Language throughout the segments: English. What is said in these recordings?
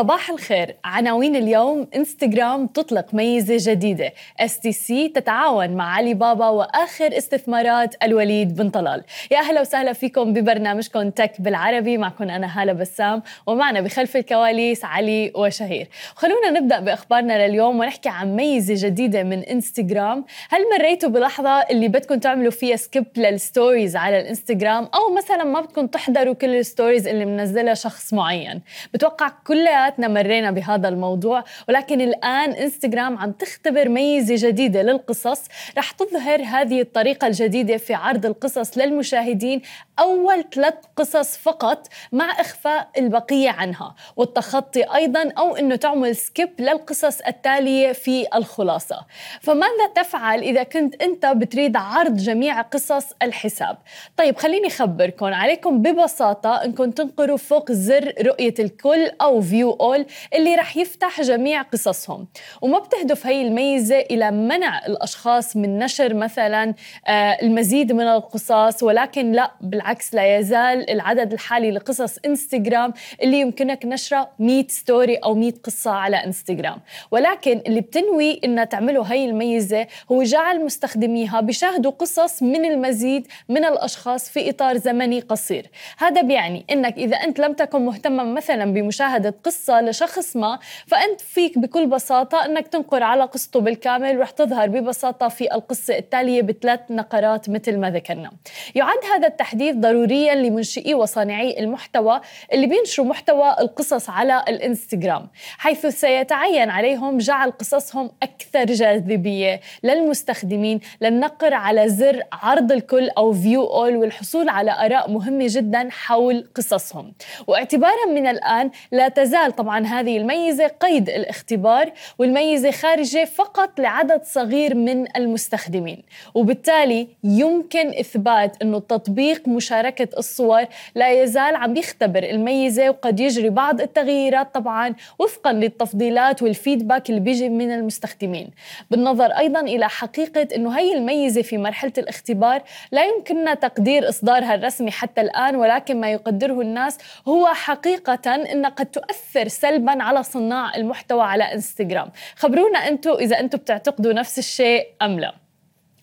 صباح الخير. عناوين اليوم انستغرام تطلق ميزة جديدة. اس تي سي تتعاون مع علي بابا وآخر استثمارات الوليد بن طلال. يا أهلا وسهلا فيكم ببرنامجكم تك بالعربي. معكم أنا هالة بسام ومعنا بخلف الكواليس علي وشهير. خلونا نبدأ بأخبارنا لليوم ونحكي عن ميزة جديدة من انستغرام هل مريتوا بلحظة اللي بدكم تعملوا فيها سكيب للستوريز على الإنستغرام؟ أو مثلا ما بدكم تحضروا كل الستوريز اللي منزلها شخص معين؟ بتوقع كلها كلياتنا مرينا بهذا الموضوع ولكن الآن انستغرام عم تختبر ميزة جديدة للقصص. رح تظهر هذه الطريقة الجديدة في عرض القصص للمشاهدين أول ثلاث قصص فقط مع إخفاء البقية عنها والتخطي أيضا أو أنه تعمل سكيب للقصص التالية في الخلاصة. فماذا تفعل إذا كنت أنت بتريد عرض جميع قصص الحساب؟ طيب خليني أخبركم عليكم ببساطة أنكم تنقروا فوق زر رؤية الكل أو فيو اول اللي رح يفتح جميع قصصهم. وما بتهدف هي الميزة إلى منع الأشخاص من نشر مثلا آه، المزيد من القصص ولكن لا بالعكس لا يزال العدد الحالي لقصص إنستغرام اللي يمكنك نشرة 100 ستوري أو 100 قصة على إنستغرام. ولكن اللي بتنوي إنها تعمله هي الميزة هو جعل مستخدميها بيشاهدوا قصص من المزيد من الأشخاص في إطار زمني قصير. هذا بيعني إنك إذا أنت لم تكن مهتما مثلا بمشاهدة قصة قصة لشخص ما فأنت فيك بكل بساطة أنك تنقر على قصته بالكامل ورح تظهر ببساطة في القصة التالية بثلاث نقرات مثل ما ذكرنا. يعد هذا التحديث ضروريا لمنشئي وصانعي المحتوى اللي بينشروا محتوى القصص على الإنستغرام حيث سيتعين عليهم جعل قصصهم أكثر جاذبية للمستخدمين للنقر على زر عرض الكل أو فيو أول والحصول على آراء مهمة جدا حول قصصهم. واعتبارا من الآن لا تزال تزال طبعا هذه الميزة قيد الاختبار والميزة خارجة فقط لعدد صغير من المستخدمين. وبالتالي يمكن إثبات أنه تطبيق مشاركة الصور لا يزال عم يختبر الميزة وقد يجري بعض التغييرات طبعا وفقا للتفضيلات والفيدباك اللي بيجي من المستخدمين. بالنظر أيضا إلى حقيقة أنه هي الميزة في مرحلة الاختبار لا يمكننا تقدير إصدارها الرسمي حتى الآن ولكن ما يقدره الناس هو حقيقة أن قد تؤثر تؤثر سلبا على صناع المحتوى على إنستغرام. خبرونا أنتم إذا أنتم بتعتقدوا نفس الشيء أم لا.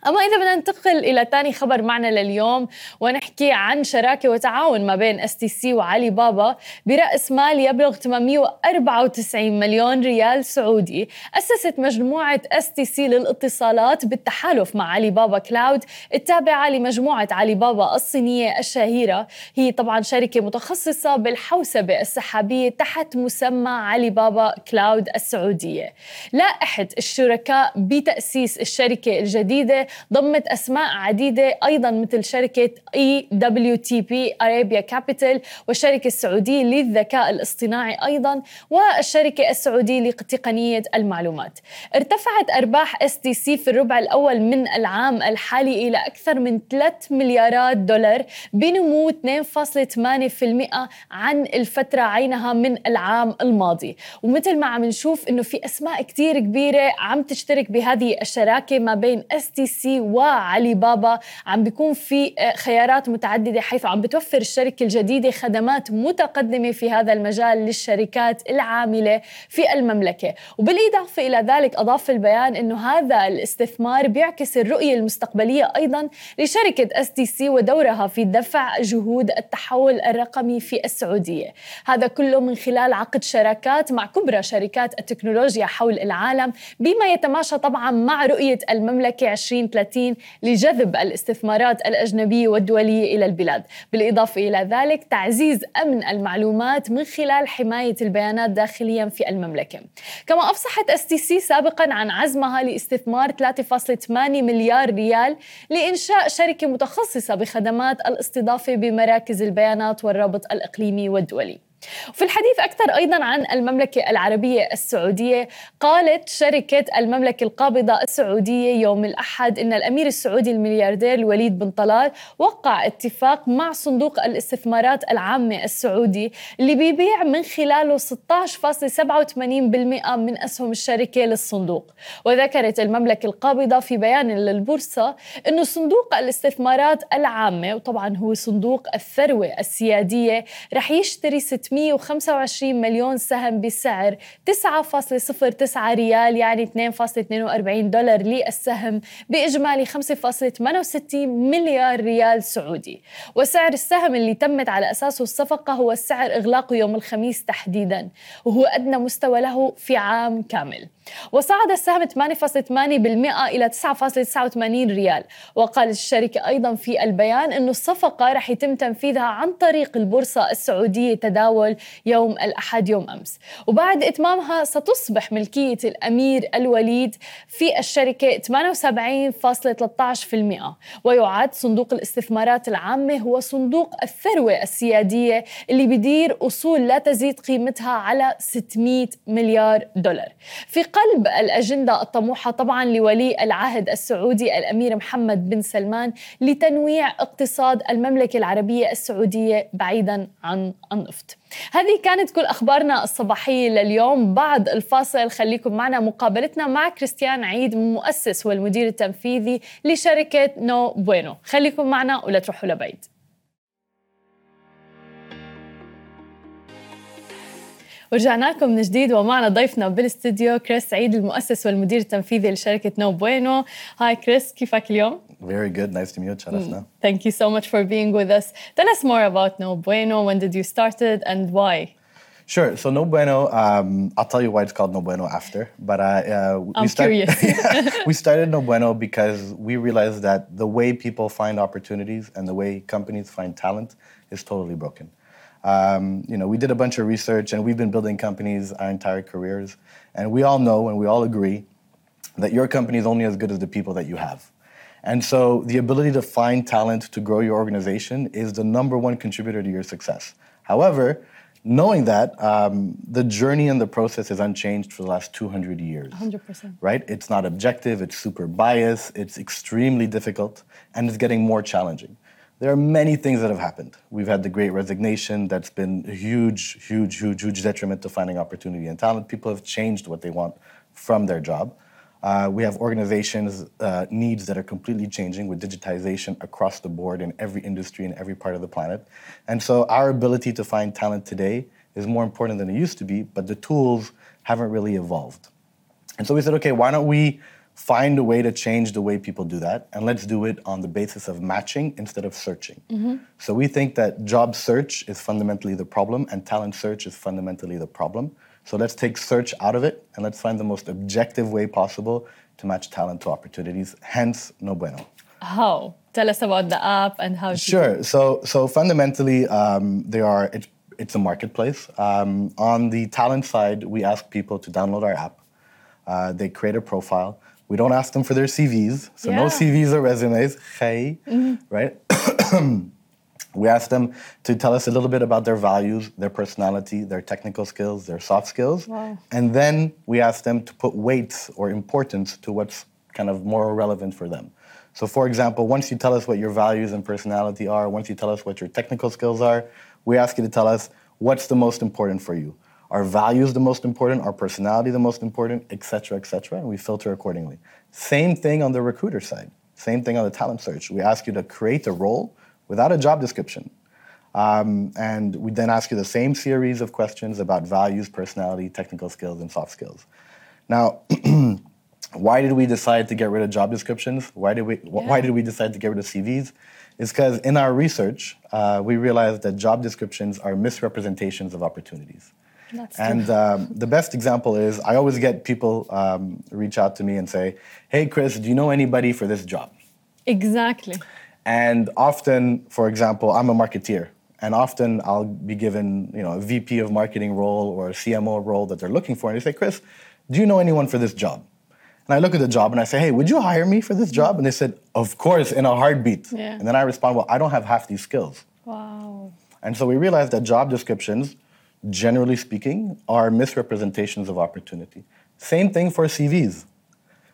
أما إذا بدنا ننتقل إلى ثاني خبر معنا لليوم ونحكي عن شراكة وتعاون ما بين اس تي سي وعلي بابا برأس مال يبلغ 894 مليون ريال سعودي. أسست مجموعة اس تي سي للاتصالات بالتحالف مع علي بابا كلاود التابعة لمجموعة علي بابا الصينية الشهيرة. هي طبعا شركة متخصصة بالحوسبة السحابية تحت مسمى علي بابا كلاود السعودية. لائحة الشركاء بتأسيس الشركة الجديدة ضمت أسماء عديدة أيضا مثل شركة اي دبليو تي بي أرابيا كابيتال والشركة السعودية للذكاء الاصطناعي أيضا والشركة السعودية لتقنية المعلومات. ارتفعت أرباح اس تي سي في الربع الأول من العام الحالي إلى أكثر من 3 مليارات دولار بنمو 2.8% عن الفترة عينها من العام الماضي. ومثل ما عم نشوف إنه في أسماء كتير كبيرة عم تشترك بهذه الشراكة ما بين اس تي سي وعلي بابا عم بيكون في آه، خيارات متعددة حيث عم بتوفر الشركة الجديدة خدمات متقدمة في هذا المجال للشركات العاملة في المملكة. وبالإضافة إلى ذلك أضاف البيان إنه هذا الاستثمار بيعكس الرؤية المستقبلية أيضا لشركة اس تي سي ودورها في دفع جهود التحول الرقمي في السعودية. هذا كله من خلال عقد شراكات مع كبرى شركات التكنولوجيا حول العالم بما يتماشى طبعا مع رؤية المملكة 2030 لجذب الاستثمارات الأجنبية والدولية إلى البلاد. بالإضافة إلى ذلك تعزيز أمن المعلومات من خلال حماية البيانات داخليا في المملكة. كما أفصحت اس تي سي سابقا عن عزمها لاستثمار 3.8 مليار ريال لإنشاء شركة متخصصة بخدمات الاستضافة بمراكز البيانات والرابط الإقليمي والدولي. وفي الحديث أكثر أيضا عن المملكة العربية السعودية قالت شركة المملكة القابضة السعودية يوم الأحد أن الأمير السعودي الملياردير الوليد بن طلال وقع اتفاق مع صندوق الاستثمارات العامة السعودي اللي بيبيع من خلاله 16.87% من أسهم الشركة للصندوق. وذكرت المملكة القابضة في بيان للبورصة أنه صندوق الاستثمارات العامة وطبعا هو صندوق الثروة السيادية رح يشتري 625 مليون سهم بسعر 9.09 ريال يعني 2.42 دولار للسهم بإجمالي 5.68 مليار ريال سعودي. وسعر السهم اللي تمت على أساسه الصفقة هو سعر إغلاقه يوم الخميس تحديدا وهو أدنى مستوى له في عام كامل. وصعد السهم 8.8% إلى 9.89 ريال. وقالت الشركة أيضا في البيان أن الصفقة رح يتم تنفيذها عن طريق البورصة السعودية تداول يوم الأحد يوم أمس. وبعد إتمامها ستصبح ملكية الأمير الوليد في الشركة 78.13% ويعد صندوق الاستثمارات العامة هو صندوق الثروة السيادية اللي بدير أصول لا تزيد قيمتها على 600 مليار دولار. في قلب الأجندة الطموحة طبعا لولي العهد السعودي الأمير محمد بن سلمان لتنويع اقتصاد المملكة العربية السعودية بعيدا عن النفط. هذه كانت كل أخبارنا الصباحية لليوم. بعد الفاصل خليكم معنا. مقابلتنا مع كريستيان عيد مؤسس والمدير التنفيذي لشركة نو بوينو. خليكم معنا ولا تروحوا لبعيد. ورجعنا لكم من جديد ومعنا ضيفنا بالاستديو كريس سعيد المؤسس والمدير التنفيذي لشركة نو بوينو هاي كريس كيفك اليوم؟ Very good. Nice to meet you. تشرفنا. Thank you so much for being with us. Tell us more about No Bueno. When did you start it and why? Sure. So No Bueno, um, I'll tell you why it's called No Bueno after. But uh, uh, we I'm start- curious. we started No Bueno because we realized that the way people find opportunities and the way companies find talent is totally broken. Um, you know, we did a bunch of research and we've been building companies our entire careers, and we all know and we all agree that your company is only as good as the people that you have. And so the ability to find talent to grow your organization is the number one contributor to your success. However, knowing that, um, the journey and the process is unchanged for the last 200 years. 100%. Right? It's not objective, it's super biased, it's extremely difficult, and it's getting more challenging. There are many things that have happened. We've had the great resignation that's been a huge, huge, huge, huge detriment to finding opportunity and talent. People have changed what they want from their job. Uh, we have organizations' uh, needs that are completely changing with digitization across the board in every industry in every part of the planet. And so our ability to find talent today is more important than it used to be, but the tools haven't really evolved. And so we said, okay, why don't we find a way to change the way people do that? And let's do it on the basis of matching instead of searching. So we think that job search is fundamentally the problem and talent search is fundamentally the problem. So let's take search out of it and let's find the most objective way possible to match talent to opportunities, hence No Bueno. How? Tell us about the app and how Sure. So, so fundamentally, um, they are. It's, it's a marketplace. Um, on the talent side, we ask people to download our app. Uh, they create a profile. We don't ask them for their CVs, so no CVs or resumes. Hey, mm-hmm. right? we ask them to tell us a little bit about their values, their personality, their technical skills, their soft skills, Wow. and then we ask them to put weight or importance to what's kind of more relevant for them. So, for example, once you tell us what your values and personality are, once you tell us what your technical skills are, we ask you to tell us what's the most important for you. Are values the most important? Our personality the most important? Et cetera, et cetera. And we filter accordingly. Same thing on the recruiter side. Same thing on the talent search. We ask you to create a role without a job description. Um, and we then ask you the same series of questions about values, personality, technical skills, and soft skills. Now, why did we decide to get rid of job descriptions? Why did we, wh- why did we decide to get rid of CVs? It's because in our research, uh, we realized that job descriptions are misrepresentations of opportunities. That's And um, the best example is I always get people um, reach out to me and say, Hey, Chris, do you know anybody for this job? Exactly. And often, for example, I'm a marketeer, and often I'll be given, you know, a VP of marketing role or a CMO role that they're looking for, and they say, "Chris, do you know anyone for this job?" And I look at the job and I say, "Hey, would you hire me for this job?" And they said, "Of course, in a heartbeat." Yeah. And then I respond, "Well, I don't have half these skills." Wow. And so we realized that job descriptions generally speaking, are misrepresentations of opportunity. Same thing for CVs.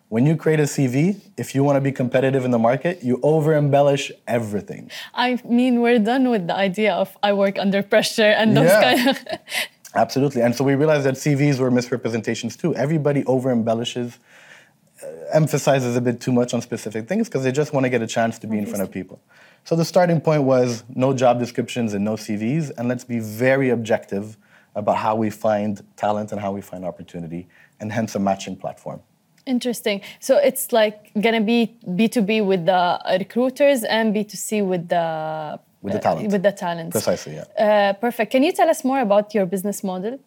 When you create a CV, if you want to be competitive in the market, you over embellish everything. I mean, we're done with the idea of I work under pressure and those Yeah. kind of. Absolutely. And so we realized that CVs were misrepresentations too. Everybody over embellishes, uh, emphasizes a bit too much on specific things because they just want to get a chance to be in front of people. So the starting point was no job descriptions and no CVs, and let's be very objective about how we find talent and how we find opportunity, and hence a matching platform. Interesting. So it's like gonna be B two B with the recruiters and B two C with the With the uh, talent. with the talent. Precisely, yeah. Uh, perfect. Can you tell us more about your business model?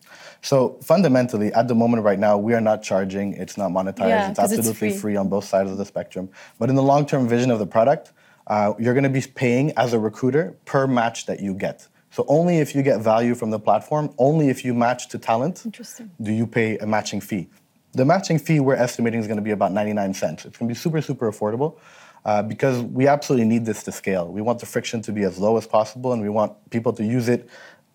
So fundamentally, at the moment right now, we are not charging. It's not monetized. Yeah, it's absolutely free. free. on both sides of the spectrum. But in the long-term vision of the product, uh, you're going to be paying as a recruiter per match that you get. So only if you get value from the platform, only if you match to talent, do you pay a matching fee. The matching fee we're estimating is going to be about 99 cents. It's going to be super, super affordable. Uh, because we absolutely need this to scale. We want the friction to be as low as possible, and we want people to use it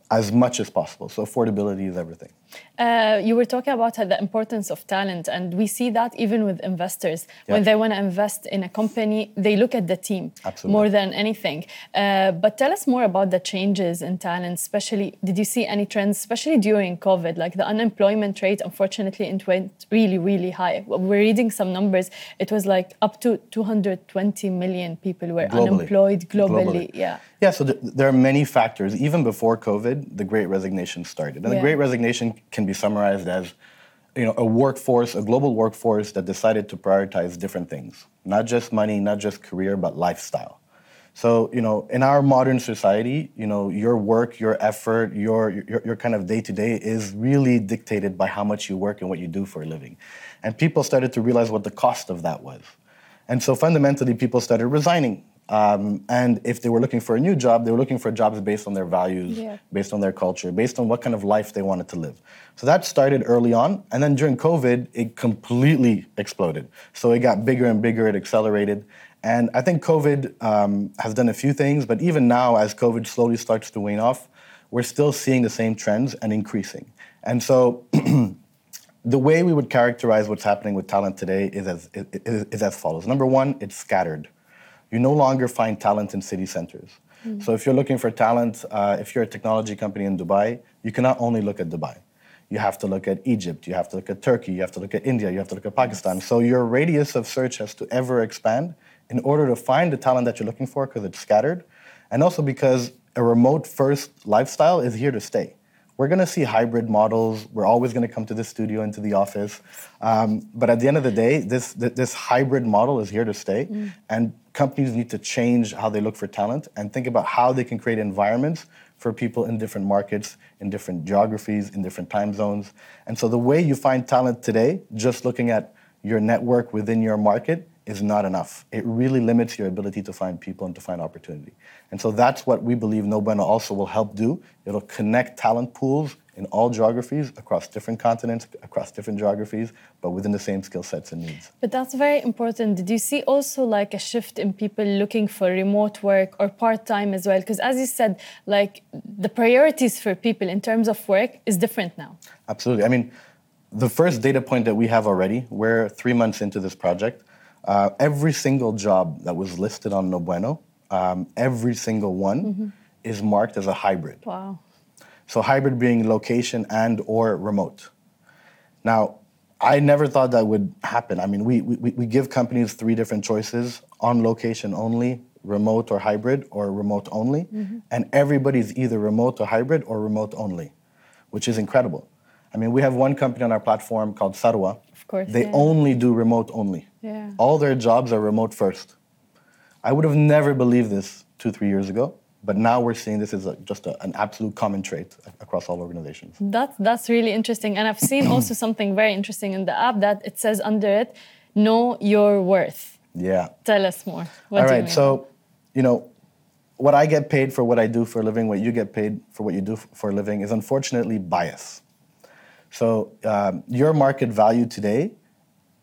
as much as possible. So affordability is everything. Uh, you were talking about the importance of talent, and we see that even with investors. When they want to invest in a company, they look at the team Absolutely. more than anything. Uh, but tell us more about the changes in talent, especially, did you see any trends, especially during COVID? Like the unemployment rate, unfortunately, it went really, really high. We're reading some numbers. It was like up to 220 million people were Globally. unemployed globally. Globally. Yeah. Yeah, so th- there are many factors. Even before COVID, the Great Resignation started, and Yeah. the Great Resignation can be summarized as, you know, a workforce, a global workforce that decided to prioritize different things, not just money, not just career, but lifestyle. So, you know, in our modern society, you know, your work, your effort, your your, your kind of day to day is really dictated by how much you work and what you do for a living, and people started to realize what the cost of that was. And so fundamentally, people started resigning. Um, and if they were looking for a new job, they were looking for jobs based on their values, Yeah. based on their culture, based on what kind of life they wanted to live. So that started early on. And then during COVID, it completely exploded. So it got bigger and bigger, it accelerated. And I think COVID um, has done a few things, but even now, as COVID slowly starts to wane off, we're still seeing the same trends and increasing. And so the way we would characterize what's happening with talent today is as, is, is as follows. Number one, it's scattered. You no longer find talent in city centers. So if you're looking for talent, uh, if you're a technology company in Dubai, you cannot only look at Dubai. You have to look at Egypt, you have to look at Turkey, you have to look at India, you have to look at Pakistan. So your radius of search has to ever expand in order to find the talent that you're looking for because it's scattered, and also because a remote first lifestyle is here to stay. We're going to see hybrid models. We're always going to come to the studio and to the office. Um, but at the end of the day, this, this hybrid model is here to stay. And companies need to change how they look for talent and think about how they can create environments for people in different markets, in different geographies, in different time zones. And so the way you find talent today, just looking at your network within your market, is not enough. It really limits your ability to find people and to find opportunity. And so that's what we believe No Bueno also will help do. It'll connect talent pools in all geographies, across different continents, across different geographies, but within the same skill sets and needs. But that's very important. Did you see also like a shift in people looking for remote work or part time as well? Because as you said, like the priorities for people in terms of work is different now. Absolutely. I mean, the first data point that we have already, we're three months into this project. Uh, every single job that was listed on No Bueno, um, every single one is marked as a hybrid. Wow. So hybrid being location and or remote. Now, I never thought that would happen. I mean, we, we, we give companies three different choices on location only, remote or hybrid, or remote only. And everybody's either remote or hybrid or remote only, which is incredible. I mean, we have one company on our platform called Sarwa. Of course, They yeah. only do remote only. Yeah. All their jobs are remote first. I would have never believed this two, three years ago, but now we're seeing this as a, just a, an absolute common trait across all organizations. That's that's really interesting. And I've seen also something very interesting in the app that it says under it, know your worth. Yeah. Tell us more. What All do you? So, you know, what I get paid for what I do for a living, what you get paid for what you do for a living, is unfortunately bias. So, um, your market value today,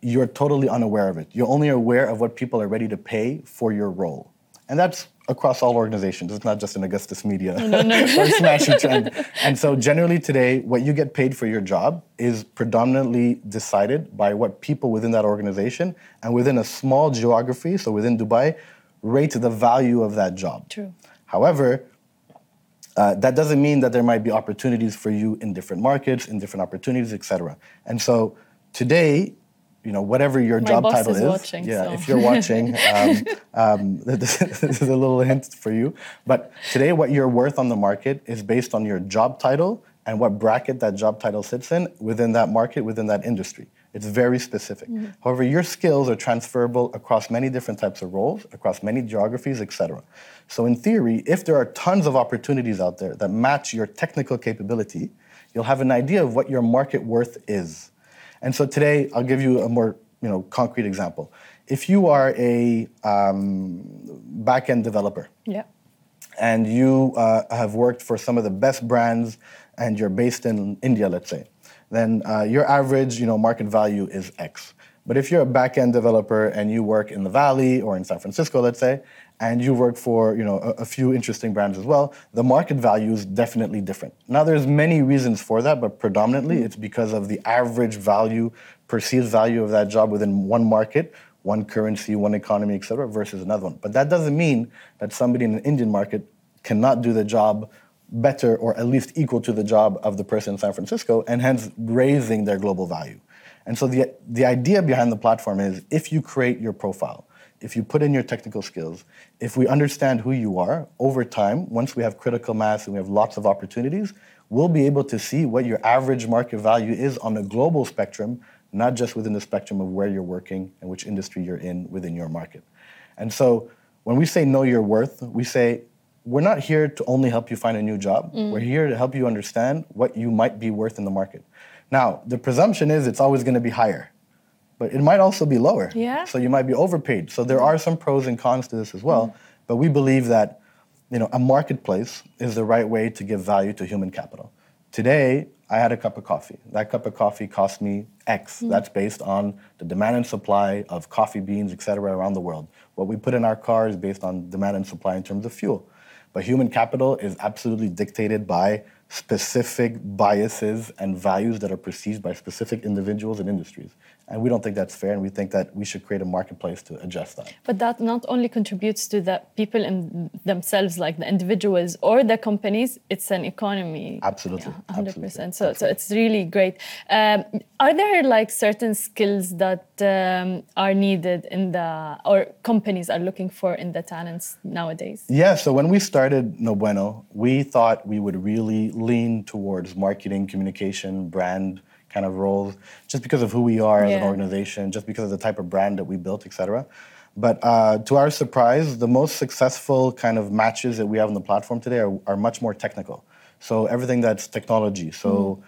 you're totally unaware of it. You're only aware of what people are ready to pay for your role. And that's across all organizations. It's not just in Augustus Media or Smashi Trend. And so generally today, what you get paid for your job is predominantly decided by what people within that organization and within a small geography, so within Dubai, rate the value of that job. True. However, uh, that doesn't mean that there might be opportunities for you in different markets, in different opportunities, etc. And so today, you know, whatever your My job title is is, watching, yeah, so. if you're watching, um, um, this is a little hint for you. But today, what you're worth on the market is based on your job title and what bracket that job title sits in within that market, within that industry. It's very specific. Mm-hmm. However, your skills are transferable across many different types of roles, across many geographies, etc. So, in theory, if there are tons of opportunities out there that match your technical capability, you'll have an idea of what your market worth is. And so today, I'll give you a more you know, concrete example. If you are a um, back-end developer, Yeah. and you uh, have worked for some of the best brands and you're based in India, let's say, then uh, your average you know, market value is X. But if you're a back-end developer and you work in the Valley or in San Francisco, let's say, and you work for you know, a, a few interesting brands as well, the market value is definitely different. Now, there's many reasons for that, but predominantly hmm. it's because of the average value, perceived value of that job within one market one currency, one economy, et cetera, versus another one. But that doesn't mean that somebody in an Indian market cannot do the job better or at least equal to the job of the person in San Francisco and hence raising their global value. And so the, the idea behind the platform is if you create your profile, if you put in your technical skills, if we understand who you are over time, once we have critical mass and we have lots of opportunities, we'll be able to see what your average market value is on a global spectrum, not just within the spectrum of where you're working and which industry you're in within your market. And so when we say know your worth, we say we're not here to only help you find a new job. Mm. We're here to help you understand what you might be worth in the market. Now, the presumption is it's always going to be higher, but it might also be lower. Yeah. So you might be overpaid. So there are some pros and cons to this as well. Mm-hmm. But we believe that you know, a marketplace is the right way to give value to human capital. Today, I had a cup of coffee. That cup of coffee cost me X. Mm-hmm. That's based on the demand and supply of coffee beans, et cetera, around the world. What we put in our car is based on demand and supply in terms of fuel. But human capital is absolutely dictated by specific biases and values that are perceived by specific individuals and industries. And we don't think that's fair, and we think that we should create a marketplace to adjust that. But that not only contributes to the people in themselves, like the individuals or the companies, it's an economy. Absolutely, Yeah, 100%. absolutely, So, so it's really great. Um, are there like certain skills that um, are needed in the, or companies are looking for in the talents nowadays? Yeah, so when we started No Bueno, we thought we would really lean towards marketing, communication, brand kind of roles, just because of who we are as an organization, just because of the type of brand that we built, et cetera. But uh, to our surprise, the most successful kind of matches that we have on the platform today are, are much more technical. So everything that's technology. So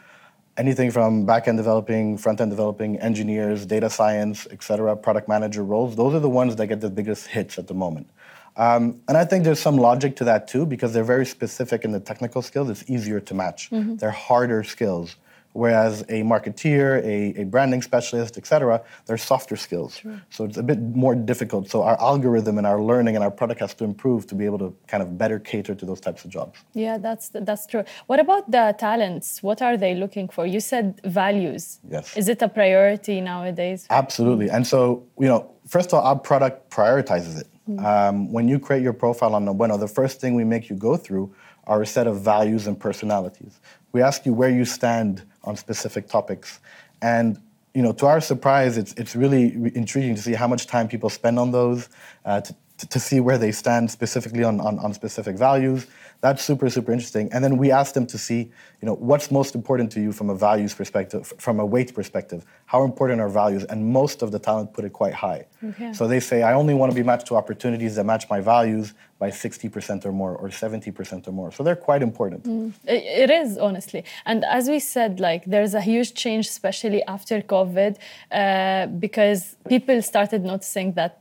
anything from back-end developing, front-end developing, engineers, data science, et cetera, product manager roles, those are the ones that get the biggest hits at the moment. Um, and I think there's some logic to that too, because they're very specific in the technical skills. It's easier to match. They're harder skills. Whereas a marketeer, a, a branding specialist, et cetera, they're softer skills. Sure. So it's a bit more difficult. So our algorithm and our learning and our product has to improve to be able to kind of better cater to those types of jobs. Yeah, that's that's true. What about the talents? What are they looking for? You said values. Yes. Is it a priority nowadays? Absolutely. And so, you know, first of all, our product prioritizes it. Um, when you create your profile on No Bueno, the first thing we make you go through are a set of values and personalities. We ask you where you stand on specific topics. And, you know, to our surprise, it's, it's really intriguing to see how much time people spend on those, uh, to, to, to see where they stand specifically on, on, on specific values. That's super, super interesting. And then we ask them to see, you know, what's most important to you from a values perspective, from a weight perspective. How important are values? And most of the talent put it quite high. Okay. So they say, I only want to be matched to opportunities that match my values by 60% or more or 70% or more. So they're quite important. I- It is honestly, and as we said, like there's a huge change, especially after COVID, uh, because people started noticing that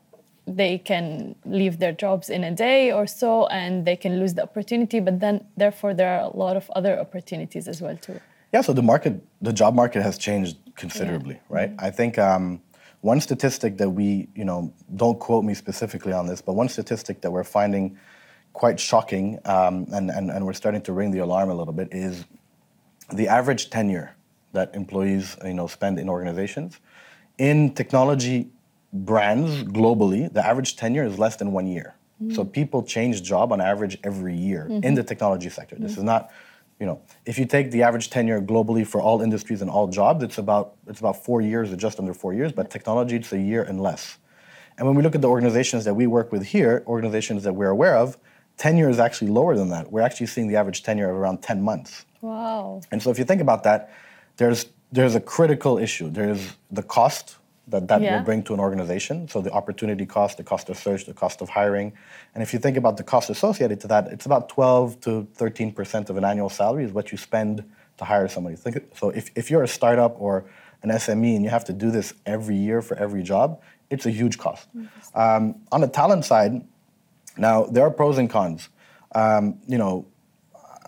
they can leave their jobs in a day or so, and they can lose the opportunity. But then, therefore, there are a lot of other opportunities as well too. Yeah, so the market, the job market has changed considerably, right? I think um, one statistic that we, you know, don't quote me specifically on this, but one statistic that we're finding quite shocking um, and, and, and we're starting to ring the alarm a little bit is the average tenure that employees, you know, spend in organizations. In technology brands globally, the average tenure is less than one year. Mm-hmm. So people change job on average every year mm-hmm. in the technology sector. Mm-hmm. This is not you know, if you take the average tenure globally for all industries and all jobs, it's about it's about four years or just under four years. But technology, it's a year and less. And when we look at the organizations that we work with here, organizations that we're aware of, tenure is actually lower than that. We're actually seeing the average tenure of around 10 months. Wow. And so if you think about that, there's there's a critical issue. There's the cost that that yeah. will bring to an organization. So the opportunity cost, the cost of search, the cost of hiring. And if you think about the cost associated to that, it's about 12 to 13% of an annual salary is what you spend to hire somebody. So if, if you're a startup or an SME and you have to do this every year for every job, it's a huge cost. Um, on the talent side, now there are pros and cons. Um, you know,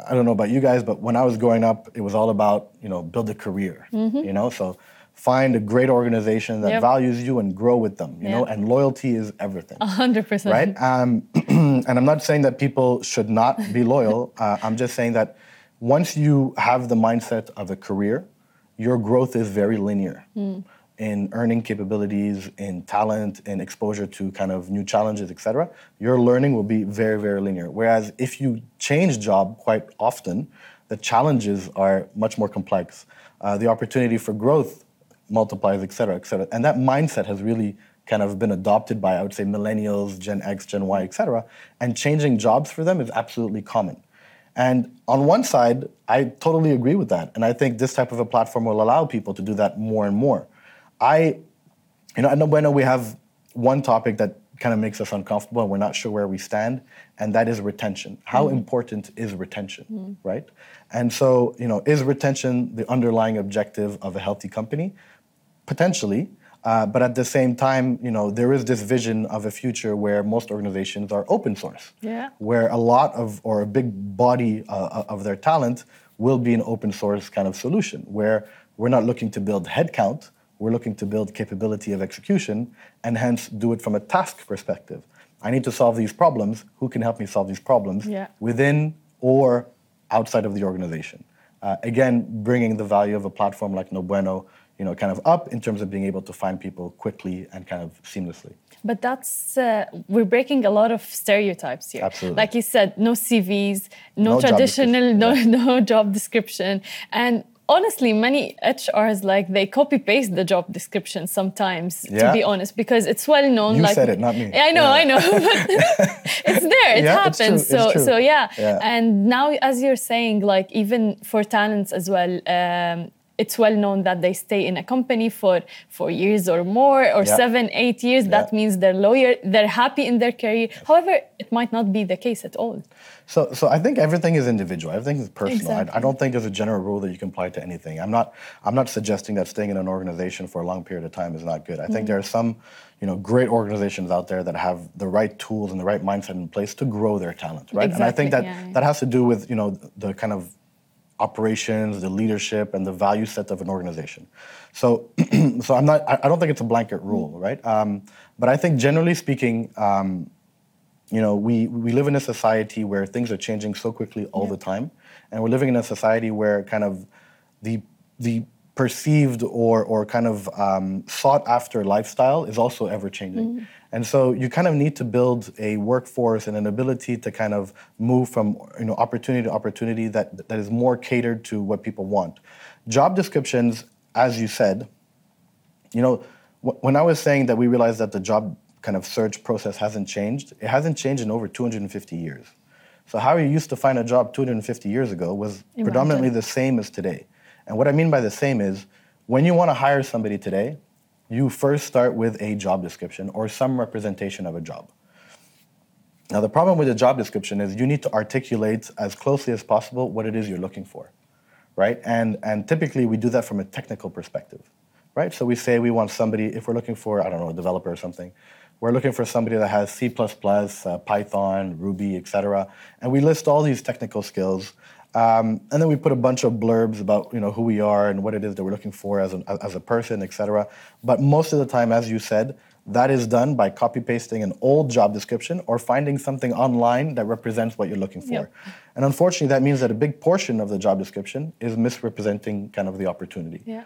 I don't know about you guys, but when I was growing up, it was all about you know build a career. Mm-hmm. You know, so find a great organization that yep. values you and grow with them you know and loyalty is everything. 100% right? Um, and i'm not saying that people should not be loyal. Uh, i'm just saying that once you have the mindset of a career your growth is very linear mm. in earning capabilities in talent in exposure to kind of new challenges etc your learning will be very very linear. Whereas if you change job quite often the challenges are much more complex. Uh, the opportunity for growth multiplies, et cetera, et cetera. And that mindset has really kind of been adopted by, I would say, millennials, Gen X, Gen Y, et cetera. And changing jobs for them is absolutely common. And on one side, I totally agree with that. And I think this type of a platform will allow people to do that more and more. I, you know, at No Bueno, we have one topic that kind of makes us uncomfortable and we're not sure where we stand, and that is retention. How mm important is retention, mm right? And so, you know, is retention the underlying objective of a healthy company? Potentially. Uh, but at the same time, you know, there is this vision of a future where most organizations are open source, yeah. where a lot of or a big body uh, of their talent will be an open source kind of solution, where we're not looking to build headcount, we're looking to build capability of execution, and hence do it from a task perspective. I need to solve these problems. Who can help me solve these problems yeah. within or outside of the organization? Uh, again, bringing the value of a platform like No Bueno you know, kind of up in terms of being able to find people quickly and kind of seamlessly. But that's uh, we're breaking a lot of stereotypes here. Absolutely. Like you said, no CVs, no, no traditional, no yeah. no job description, and honestly, many HRs like they copy paste the job description sometimes. Yeah. To be honest, because it's well known. You like, said it, not me. I know, yeah. I know. it's there. It yeah, happens. So so yeah. And now, as you're saying, like even for talents as well. Um, it's well known that they stay in a company for four years or more or yeah. seven eight years. Yeah. that means they're lawyer they're happy in their career. However it might not be the case at all. So so i think everything is individual. Everything is personal. Exactly. I, I, don't think there's a general rule that you can apply to anything. I'm not i'm not suggesting that staying in an organization for a long period of time is not good. I mm think there are some you know great organizations out there that have the right tools and the right mindset in place to grow their talent right? Exactly. and i think that yeah, that has to do with you know the kind of operations, the leadership, and the value set of an organization. So, so I'm not. I don't think it's a blanket rule, right? Um, but I think generally speaking, um, you know, we we live in a society where things are changing so quickly all yeah. the time, and we're living in a society where kind of the the perceived or or kind of um, sought after lifestyle is also ever changing. Mm-hmm. And so you kind of need to build a workforce and an ability to kind of move from you know opportunity to opportunity that, that is more catered to what people want. Job descriptions, as you said, you know, when I was saying that we realized that the job kind of search process hasn't changed, it hasn't changed in over 250 years. So how you used to find a job 250 years ago was Imagine. predominantly the same as today. And what I mean by the same is when you want to hire somebody today, you first start with a job description or some representation of a job. Now, the problem with a job description is you need to articulate as closely as possible what it is you're looking for, right? And, and typically we do that from a technical perspective, right? So we say we want somebody, if we're looking for, I don't know, a developer or something, we're looking for somebody that has C++, uh, Python, Ruby, etc. And we list all these technical skills Um, and then we put a bunch of blurbs about you know who we are and what it is that we're looking for as, an, as a person, etc. But most of the time, as you said, that is done by copy pasting an old job description or finding something online that represents what you're looking for. Yep. And unfortunately, that means that a big portion of the job description is misrepresenting kind of the opportunity. Yeah.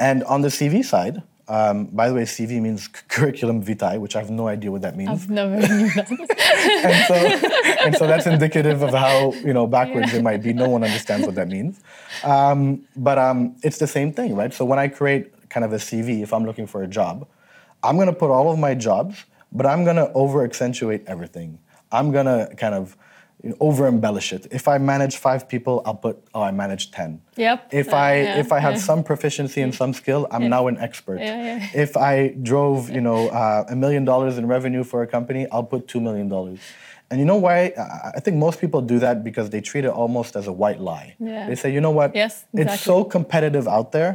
And on the CV side, um, by the way, CV means curriculum vitae, which I have no idea what that means. I've never knew that. and so, and so that's indicative of how you know backwards it might be. No one understands what that means, um, but um, it's the same thing, right? So when I create kind of a CV, if I'm looking for a job, I'm going to put all of my jobs, but I'm going to over accentuate everything. I'm going to kind of you know, over embellish it. If I manage five people, I'll put oh I manage ten. Yep. If Uh, I yeah, if I have yeah. some proficiency in some skill, I'm now an expert. Yeah, yeah. If I drove you know uh, a million dollars in revenue for a company, I'll put two million dollars. And you know why? I- I think most people do that because they treat it almost as a white lie. Yeah. They say, you know what? Yes, It's so competitive out there.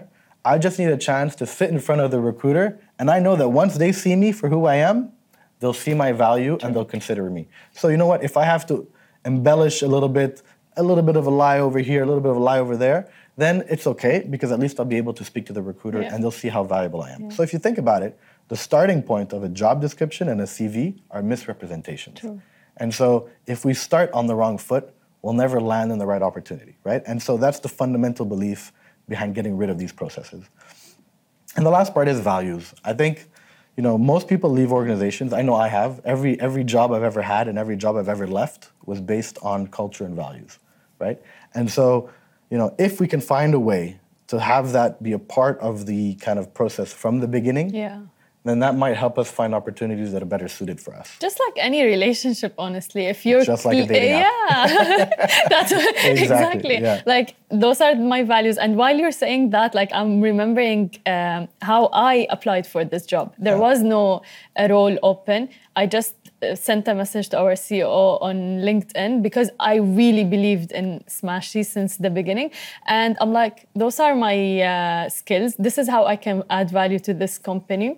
I just need a chance to sit in front of the recruiter, and I know that once they see me for who I am, they'll see my value and they'll consider me. So you know what? If I have to embellish a little bit, a little bit of a lie over here, a little bit of a lie over there, then it's okay because at least I'll be able to speak to the recruiter Yeah. and they'll see how valuable I am. So if you think about it, the starting point of a job description and a CV are misrepresentations. And so if we start on the wrong foot, we'll never land in the right opportunity, right? And so that's the fundamental belief behind getting rid of these processes. And the last part is values. I think, you know, most people leave organizations. I know I have. Every every job I've ever had and every job I've ever left was based on culture and values, right? And so, you know, if we can find a way to have that be a part of the kind of process from the beginning, Yeah. then that might help us find opportunities that are better suited for us. Just like any relationship, honestly, if you're Just like a dating app. yeah, that's exactly, Exactly, yeah. like those are my values. And while you're saying that, like I'm remembering um, how I applied for this job. There was no uh, role open. I just sent a message to our CEO on LinkedIn because I really believed in Smashi since the beginning, and I'm like, those are my uh, skills. This is how I can add value to this company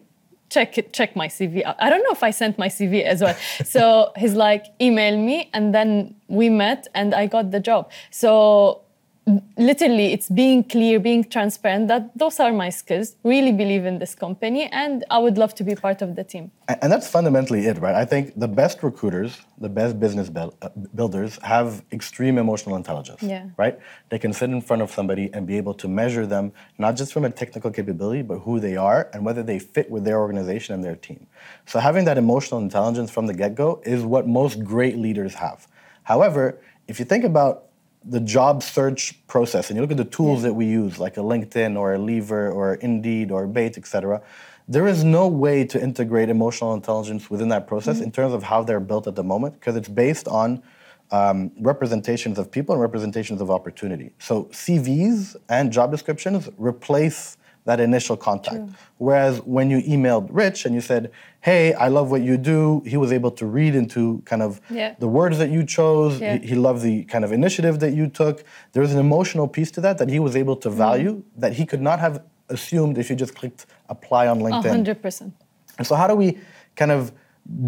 check it, check my CV out. I don't know if I sent my CV as well. So he's like, email me, and then we met, and I got the job. So literally, it's being clear, being transparent. That those are my skills. Really believe in this company, and I would love to be part of the team. And that's fundamentally it, right? I think the best recruiters, the best business uh, builders have extreme emotional intelligence, Yeah. right? They can sit in front of somebody and be able to measure them, not just from a technical capability, but who they are and whether they fit with their organization and their team. So having that emotional intelligence from the get-go is what most great leaders have. However, if you think about the job search process and you look at the tools that we use, like a LinkedIn or a Lever or Indeed or Bayt, et cetera, there is no way to integrate emotional intelligence within that process in terms of how they're built at the moment because it's based on um, representations of people and representations of opportunity. So CVs and job descriptions replace that initial contact. Whereas when you emailed Rich and you said, "Hey, I love what you do," he was able to read into kind of Yeah. the words that you chose. Yeah. He, he loved the kind of initiative that you took. There was an emotional piece to that that he was able to mm-hmm. value that he could not have assumed if you just clicked apply on LinkedIn. hundred percent. And so, how do we kind of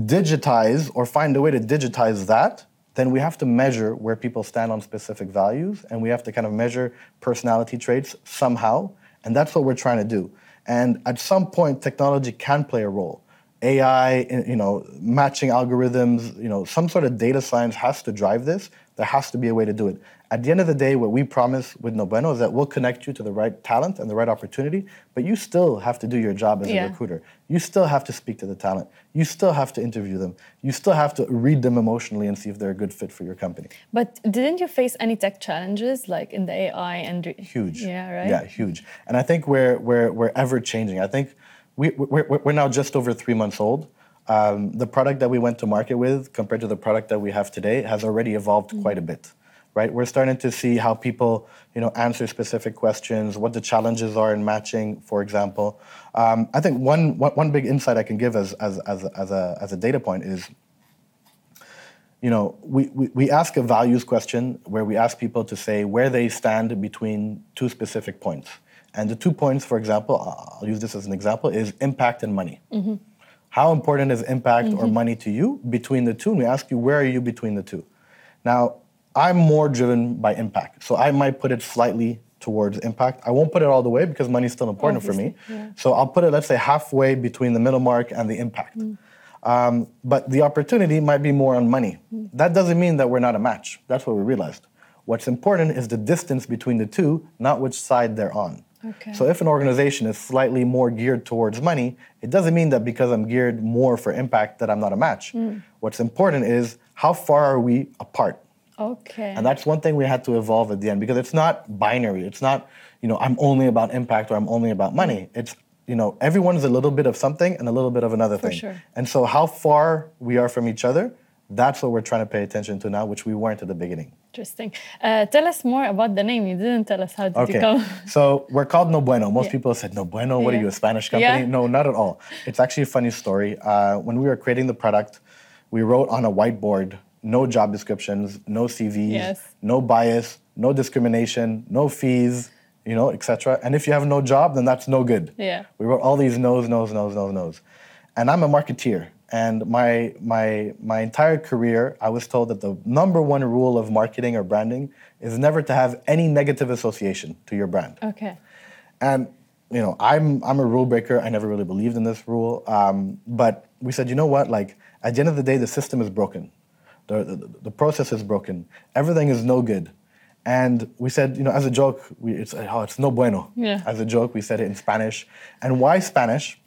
digitize or find a way to digitize that? Then we have to measure where people stand on specific values, and we have to kind of measure personality traits somehow. And that's what we're trying to do. And at some point, technology can play a role. AI, you know, matching algorithms, you know, some sort of data science has to drive this. There has to be a way to do it. At the end of the day, what we promise with No Bueno is that we'll connect you to the right talent and the right opportunity, but you still have to do your job as Yeah. a recruiter. You still have to speak to the talent. You still have to interview them. You still have to read them emotionally and see if they're a good fit for your company. But didn't you face any tech challenges like in the AI and Huge. Yeah, right. Yeah, huge. And I think we're, we're, we're ever changing. I think we, we're, we're now just over three months old. Um, the product that we went to market with compared to the product that we have today has already evolved quite a bit. Right, we're starting to see how people, you know, answer specific questions, what the challenges are in matching, for example. Um, I think one, one one big insight I can give as as as a, as a as a data point is you know, we, we, we ask a values question where we ask people to say where they stand between two specific points. And the two points, for example, I'll use this as an example, is impact and money. Mm-hmm. How important is impact or mm-hmm. money to you between the two? And we ask you, where are you between the two? Now, I'm more driven by impact. So I might put it slightly towards impact. I won't put it all the way because money is still important for me. So I'll put it, let's say, halfway between the middle mark and the impact. Mm. Um, but the opportunity might be more on money. Mm. That doesn't mean that we're not a match. That's what we realized. What's important is the distance between the two, not which side they're on. Okay. So if an organization is slightly more geared towards money, it doesn't mean that because I'm geared more for impact that I'm not a match. Mm. What's important is how far are we apart? Okay. And that's one thing we had to evolve at the end because it's not binary. It's not, you know, I'm only about impact or I'm only about money. Mm. It's, you know, everyone's a little bit of something and a little bit of another For thing. sure. And so how far we are from each other, that's what we're trying to pay attention to now, which we weren't at the beginning. Interesting. Uh, tell us more about the name. You didn't tell us how did you Okay. come. so we're called No Bueno. Most Yeah. people said, No Bueno, what are you, a Spanish company? Yeah. No, not at all. It's actually a funny story. Uh, when we were creating the product, we wrote on a whiteboard no job descriptions, no CVs, Yes. no bias, no discrimination, no fees, you know, etc. And if you have no job, then that's no good. Yeah. We wrote all these no's, no's, no's, no's, no's. And I'm a marketeer. And my, my, my entire career, I was told that the number one rule of marketing or branding is never to have any negative association to your brand. Okay. And you know, I'm I'm a rule breaker. I never really believed in this rule. Um, but we said, you know what? Like at the end of the day, the system is broken. The, the, the process is broken. Everything is no good. And we said, you know, as a joke, we, it's oh, it's no bueno. Yeah. As a joke, we said it in Spanish. And why Spanish?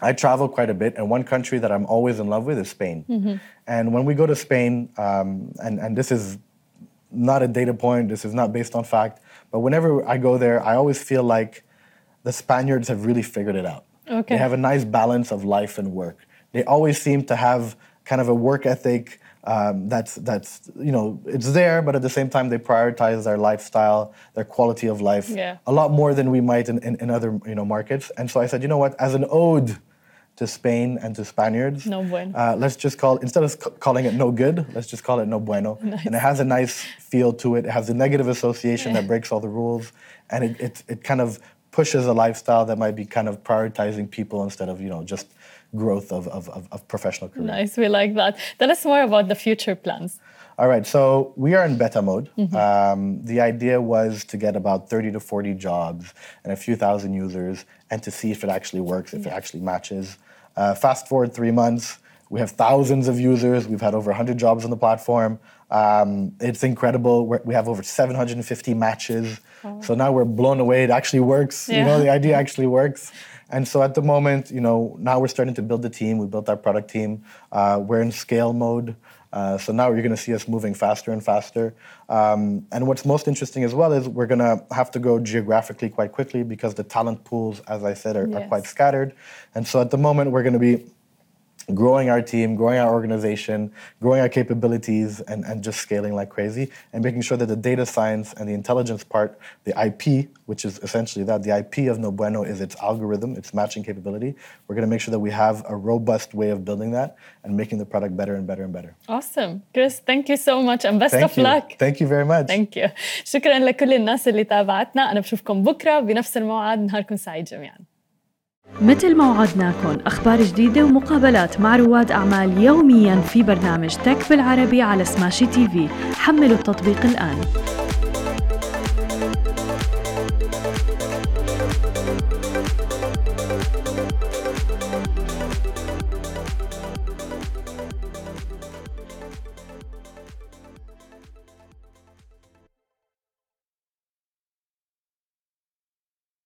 I travel quite a bit, and one country that I'm always in love with is Spain. And when we go to Spain, um, and, and this is not a data point, this is not based on fact, but whenever I go there, I always feel like the Spaniards have really figured it out. Okay. They have a nice balance of life and work. They always seem to have kind of a work ethic um, that's, that's, you know, it's there, but at the same time, they prioritize their lifestyle, their quality of life Yeah. a lot more than we might in, in, in other, you know, markets. And so I said, you know what, as an ode to Spain and to Spaniards, No bueno. uh, let's just call instead of c- calling it no good, let's just call it no bueno. Nice. And it has a nice feel to it. It has a negative association that breaks all the rules, and it, it it kind of pushes a lifestyle that might be kind of prioritizing people instead of you know just growth of of, of, of professional career. Nice. We like that. Tell us more about the future plans. All right, so we are in beta mode. Um, the idea was to get about 30 to 40 jobs and a few thousand users and to see if it actually works, if it actually matches. Uh, fast forward three months, we have thousands of users. We've had over 100 jobs on the platform. Um, it's incredible. We're, we have over 750 matches. So now we're blown away. It actually works. You know, the idea actually works. And so at the moment, you know, now we're starting to build the team. We built our product team. Uh, we're in scale mode. Uh, so now you're going to see us moving faster and faster. Um, and what's most interesting as well is we're going to have to go geographically quite quickly because the talent pools, as I said, are, are quite scattered. And so at the moment, we're going to be growing our team, growing our organization, growing our capabilities, and, and just scaling like crazy, and making sure that the data science and the intelligence part, the IP, which is essentially that, the IP of No Bueno is its algorithm, its matching capability. We're going to make sure that we have a robust way of building that and making the product better and better and better. Awesome. Chris, thank you so much and best Thank of you. luck. Thank you very much. ثانك يو شكرا لكل الناس اللي تابعتنا انا بشوفكم بكره بنفس الموعد نهاركم سعيد جميعا مثل ما وعدناكم أخبار جديدة ومقابلات مع رواد أعمال يومياً في برنامج تك بالعربي على سماشي تي في. حملوا التطبيق الآن.